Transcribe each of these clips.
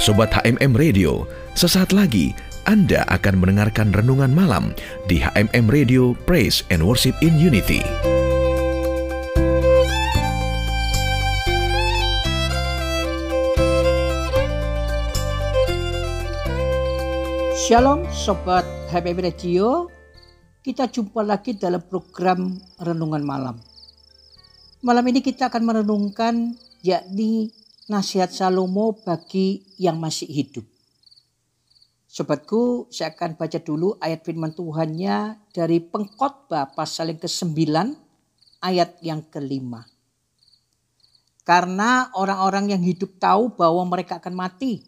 Sobat HMM Radio, sesaat lagi Anda akan mendengarkan renungan malam di HMM Radio Praise and Worship in Unity. Shalom Sobat HMM Radio Kita jumpa lagi dalam program Renungan Malam Malam ini kita akan merenungkan yakni nasihat Salomo bagi yang masih hidup. Sobatku, saya akan baca dulu ayat firman Tuhannya dari pengkhotbah pasal yang ke-9 ayat yang kelima. Karena orang-orang yang hidup tahu bahwa mereka akan mati.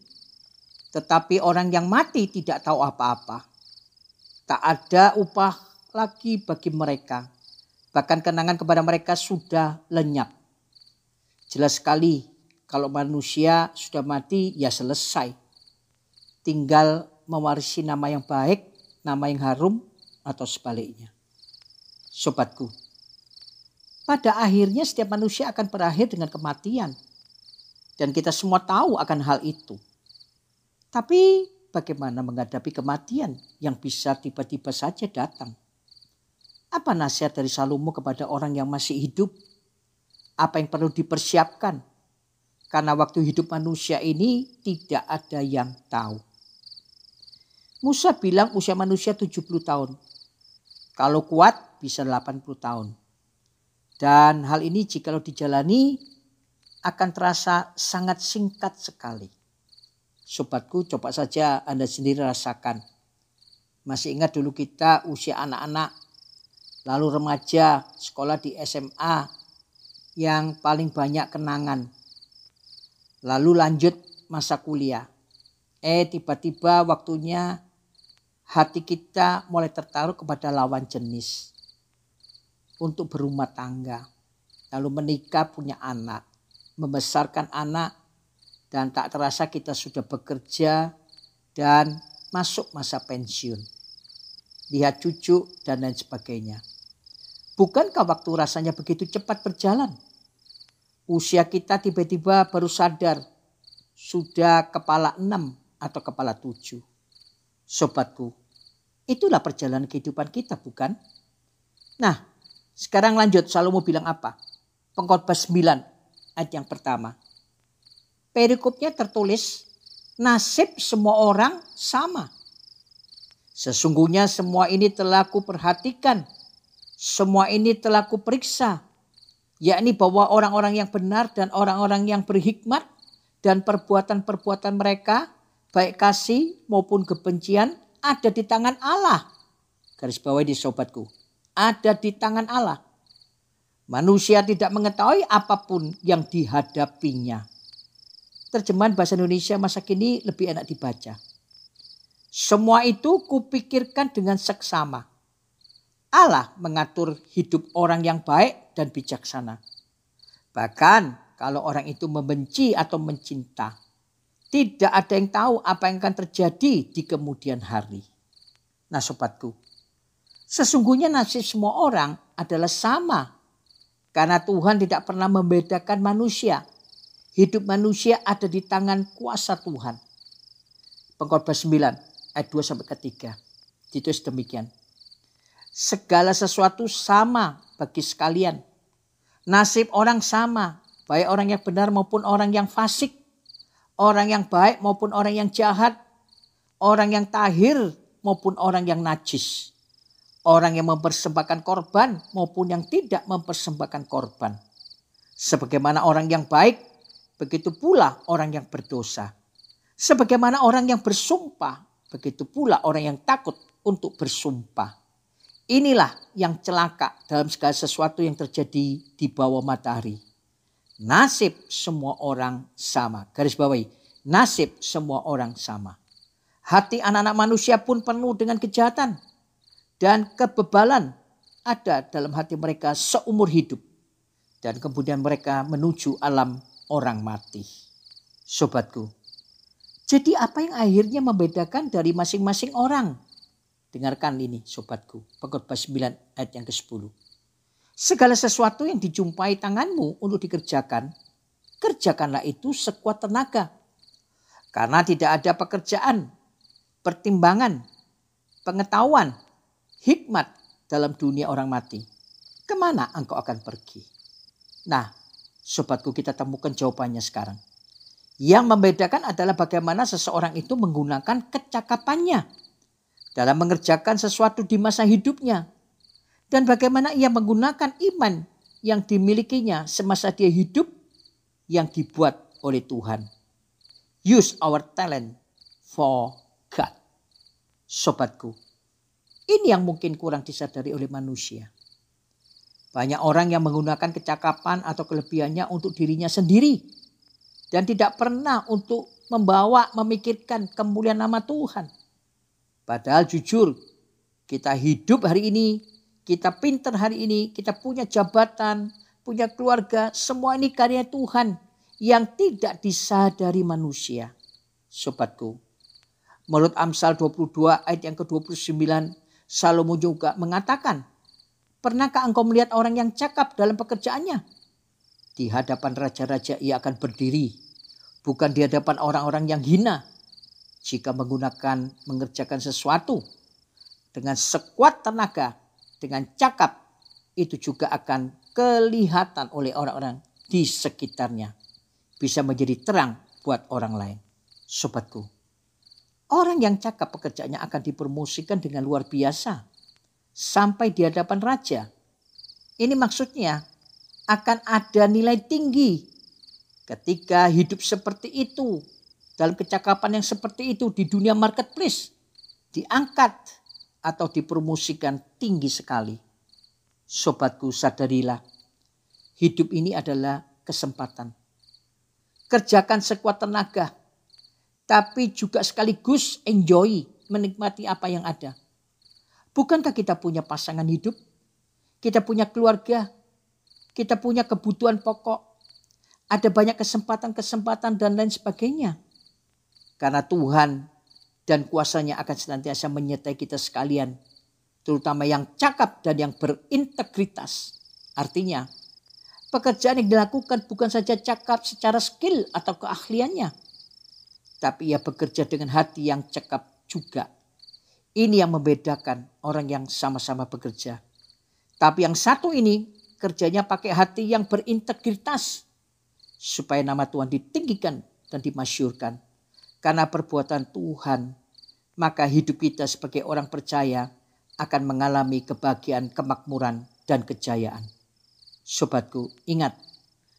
Tetapi orang yang mati tidak tahu apa-apa. Tak ada upah lagi bagi mereka. Bahkan kenangan kepada mereka sudah lenyap. Jelas sekali kalau manusia sudah mati ya selesai. Tinggal mewarisi nama yang baik, nama yang harum atau sebaliknya. Sobatku, pada akhirnya setiap manusia akan berakhir dengan kematian. Dan kita semua tahu akan hal itu. Tapi bagaimana menghadapi kematian yang bisa tiba-tiba saja datang? Apa nasihat dari Salomo kepada orang yang masih hidup? Apa yang perlu dipersiapkan karena waktu hidup manusia ini tidak ada yang tahu. Musa bilang usia manusia 70 tahun. Kalau kuat bisa 80 tahun. Dan hal ini jika dijalani akan terasa sangat singkat sekali. Sobatku coba saja Anda sendiri rasakan. Masih ingat dulu kita usia anak-anak, lalu remaja, sekolah di SMA, yang paling banyak kenangan Lalu lanjut masa kuliah. Eh tiba-tiba waktunya hati kita mulai tertaruh kepada lawan jenis. Untuk berumah tangga. Lalu menikah punya anak. Membesarkan anak. Dan tak terasa kita sudah bekerja dan masuk masa pensiun. Lihat cucu dan lain sebagainya. Bukankah waktu rasanya begitu cepat berjalan? Usia kita tiba-tiba baru sadar sudah kepala enam atau kepala tujuh. Sobatku, itulah perjalanan kehidupan kita bukan? Nah, sekarang lanjut Salomo bilang apa? Pengkhotbah 9 ayat yang pertama. Perikopnya tertulis, nasib semua orang sama. Sesungguhnya semua ini telah kuperhatikan. Semua ini telah kuperiksa yakni bahwa orang-orang yang benar dan orang-orang yang berhikmat dan perbuatan-perbuatan mereka baik kasih maupun kebencian ada di tangan Allah. Garis bawah di sobatku. Ada di tangan Allah. Manusia tidak mengetahui apa pun yang dihadapinya. Terjemahan bahasa Indonesia masa kini lebih enak dibaca. Semua itu kupikirkan dengan seksama Allah mengatur hidup orang yang baik dan bijaksana. Bahkan kalau orang itu membenci atau mencinta, tidak ada yang tahu apa yang akan terjadi di kemudian hari. Nah sobatku, sesungguhnya nasib semua orang adalah sama. Karena Tuhan tidak pernah membedakan manusia. Hidup manusia ada di tangan kuasa Tuhan. Pengkhotbah 9 ayat 2 sampai ketiga. Demikian segala sesuatu sama bagi sekalian. Nasib orang sama, baik orang yang benar maupun orang yang fasik, orang yang baik maupun orang yang jahat, orang yang tahir maupun orang yang najis, orang yang mempersembahkan korban maupun yang tidak mempersembahkan korban. Sebagaimana orang yang baik, begitu pula orang yang berdosa. Sebagaimana orang yang bersumpah, begitu pula orang yang takut untuk bersumpah. Inilah yang celaka dalam segala sesuatu yang terjadi di bawah matahari. Nasib semua orang sama. Garis bawahi, nasib semua orang sama. Hati anak-anak manusia pun penuh dengan kejahatan dan kebebalan ada dalam hati mereka seumur hidup. Dan kemudian mereka menuju alam orang mati. Sobatku, jadi apa yang akhirnya membedakan dari masing-masing orang? Dengarkan ini sobatku. Pengkhotbah 9 ayat yang ke-10. Segala sesuatu yang dijumpai tanganmu untuk dikerjakan, kerjakanlah itu sekuat tenaga. Karena tidak ada pekerjaan, pertimbangan, pengetahuan, hikmat dalam dunia orang mati. Ke mana engkau akan pergi? Nah, sobatku kita temukan jawabannya sekarang. Yang membedakan adalah bagaimana seseorang itu menggunakan kecakapannya dalam mengerjakan sesuatu di masa hidupnya. Dan bagaimana ia menggunakan iman yang dimilikinya semasa dia hidup yang dibuat oleh Tuhan. Use our talent for God. Sobatku, ini yang mungkin kurang disadari oleh manusia. Banyak orang yang menggunakan kecakapan atau kelebihannya untuk dirinya sendiri dan tidak pernah untuk membawa memikirkan kemuliaan nama Tuhan. Padahal jujur, kita hidup hari ini, kita pintar hari ini, kita punya jabatan, punya keluarga, semua ini karya Tuhan yang tidak disadari manusia. Sobatku, menurut Amsal 22 ayat yang ke-29, Salomo juga mengatakan, Pernahkah engkau melihat orang yang cakap dalam pekerjaannya? Di hadapan raja-raja ia akan berdiri, bukan di hadapan orang-orang yang hina. Jika menggunakan mengerjakan sesuatu dengan sekuat tenaga, dengan cakap, itu juga akan kelihatan oleh orang-orang di sekitarnya. Bisa menjadi terang buat orang lain. Sobatku, orang yang cakap pekerjaannya akan dipromosikan dengan luar biasa sampai di hadapan raja. Ini maksudnya akan ada nilai tinggi ketika hidup seperti itu dalam kecakapan yang seperti itu di dunia marketplace diangkat atau dipromosikan tinggi sekali. Sobatku sadarilah hidup ini adalah kesempatan. Kerjakan sekuat tenaga tapi juga sekaligus enjoy menikmati apa yang ada. Bukankah kita punya pasangan hidup? Kita punya keluarga, kita punya kebutuhan pokok, ada banyak kesempatan-kesempatan dan lain sebagainya. Karena Tuhan dan kuasanya akan senantiasa menyertai kita sekalian. Terutama yang cakap dan yang berintegritas. Artinya pekerjaan yang dilakukan bukan saja cakap secara skill atau keahliannya. Tapi ia bekerja dengan hati yang cakap juga ini yang membedakan orang yang sama-sama bekerja. Tapi yang satu ini kerjanya pakai hati yang berintegritas. Supaya nama Tuhan ditinggikan dan dimasyurkan. Karena perbuatan Tuhan, maka hidup kita sebagai orang percaya akan mengalami kebahagiaan, kemakmuran, dan kejayaan. Sobatku, ingat,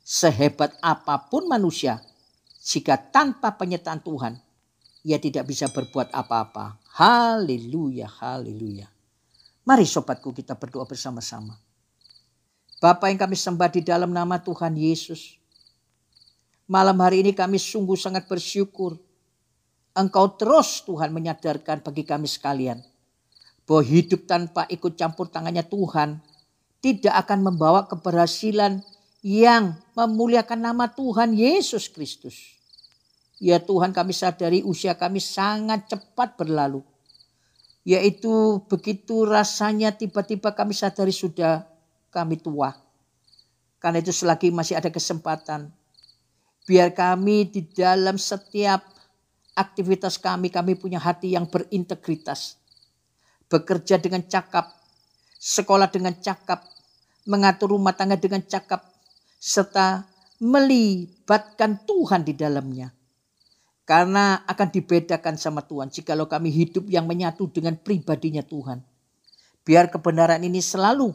sehebat apa pun manusia, jika tanpa penyertaan Tuhan, ia tidak bisa berbuat apa-apa. Haleluya, haleluya. Mari sobatku kita berdoa bersama-sama. Bapak yang kami sembah di dalam nama Tuhan Yesus. Malam hari ini kami sungguh sangat bersyukur. Engkau terus Tuhan menyadarkan bagi kami sekalian. Bahwa hidup tanpa ikut campur tangannya Tuhan tidak akan membawa keberhasilan yang memuliakan nama Tuhan Yesus Kristus. Ya Tuhan kami sadari usia kami sangat cepat berlalu. Yaitu begitu rasanya tiba-tiba kami sadari sudah kami tua. Karena itu selagi masih ada kesempatan. Biar kami di dalam setiap aktivitas kami, kami punya hati yang berintegritas. Bekerja dengan cakap, sekolah dengan cakap, mengatur rumah tangga dengan cakap, serta melibatkan Tuhan di dalamnya karena akan dibedakan sama Tuhan jikalau kami hidup yang menyatu dengan pribadinya Tuhan. Biar kebenaran ini selalu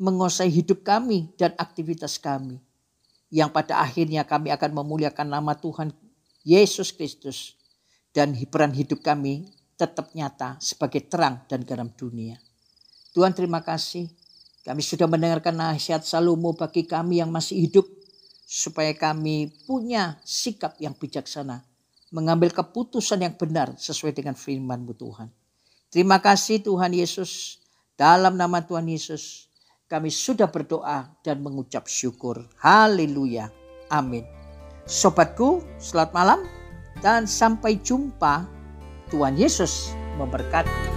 menguasai hidup kami dan aktivitas kami. Yang pada akhirnya kami akan memuliakan nama Tuhan Yesus Kristus. Dan peran hidup kami tetap nyata sebagai terang dan garam dunia. Tuhan terima kasih. Kami sudah mendengarkan nasihat Salomo bagi kami yang masih hidup. Supaya kami punya sikap yang bijaksana mengambil keputusan yang benar sesuai dengan firman-Mu Tuhan. Terima kasih Tuhan Yesus. Dalam nama Tuhan Yesus kami sudah berdoa dan mengucap syukur. Haleluya. Amin. Sobatku, selamat malam dan sampai jumpa. Tuhan Yesus memberkati.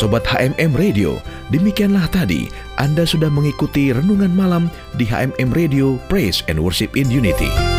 Sobat HMM Radio, demikianlah tadi Anda sudah mengikuti renungan malam di HMM Radio Praise and Worship in Unity.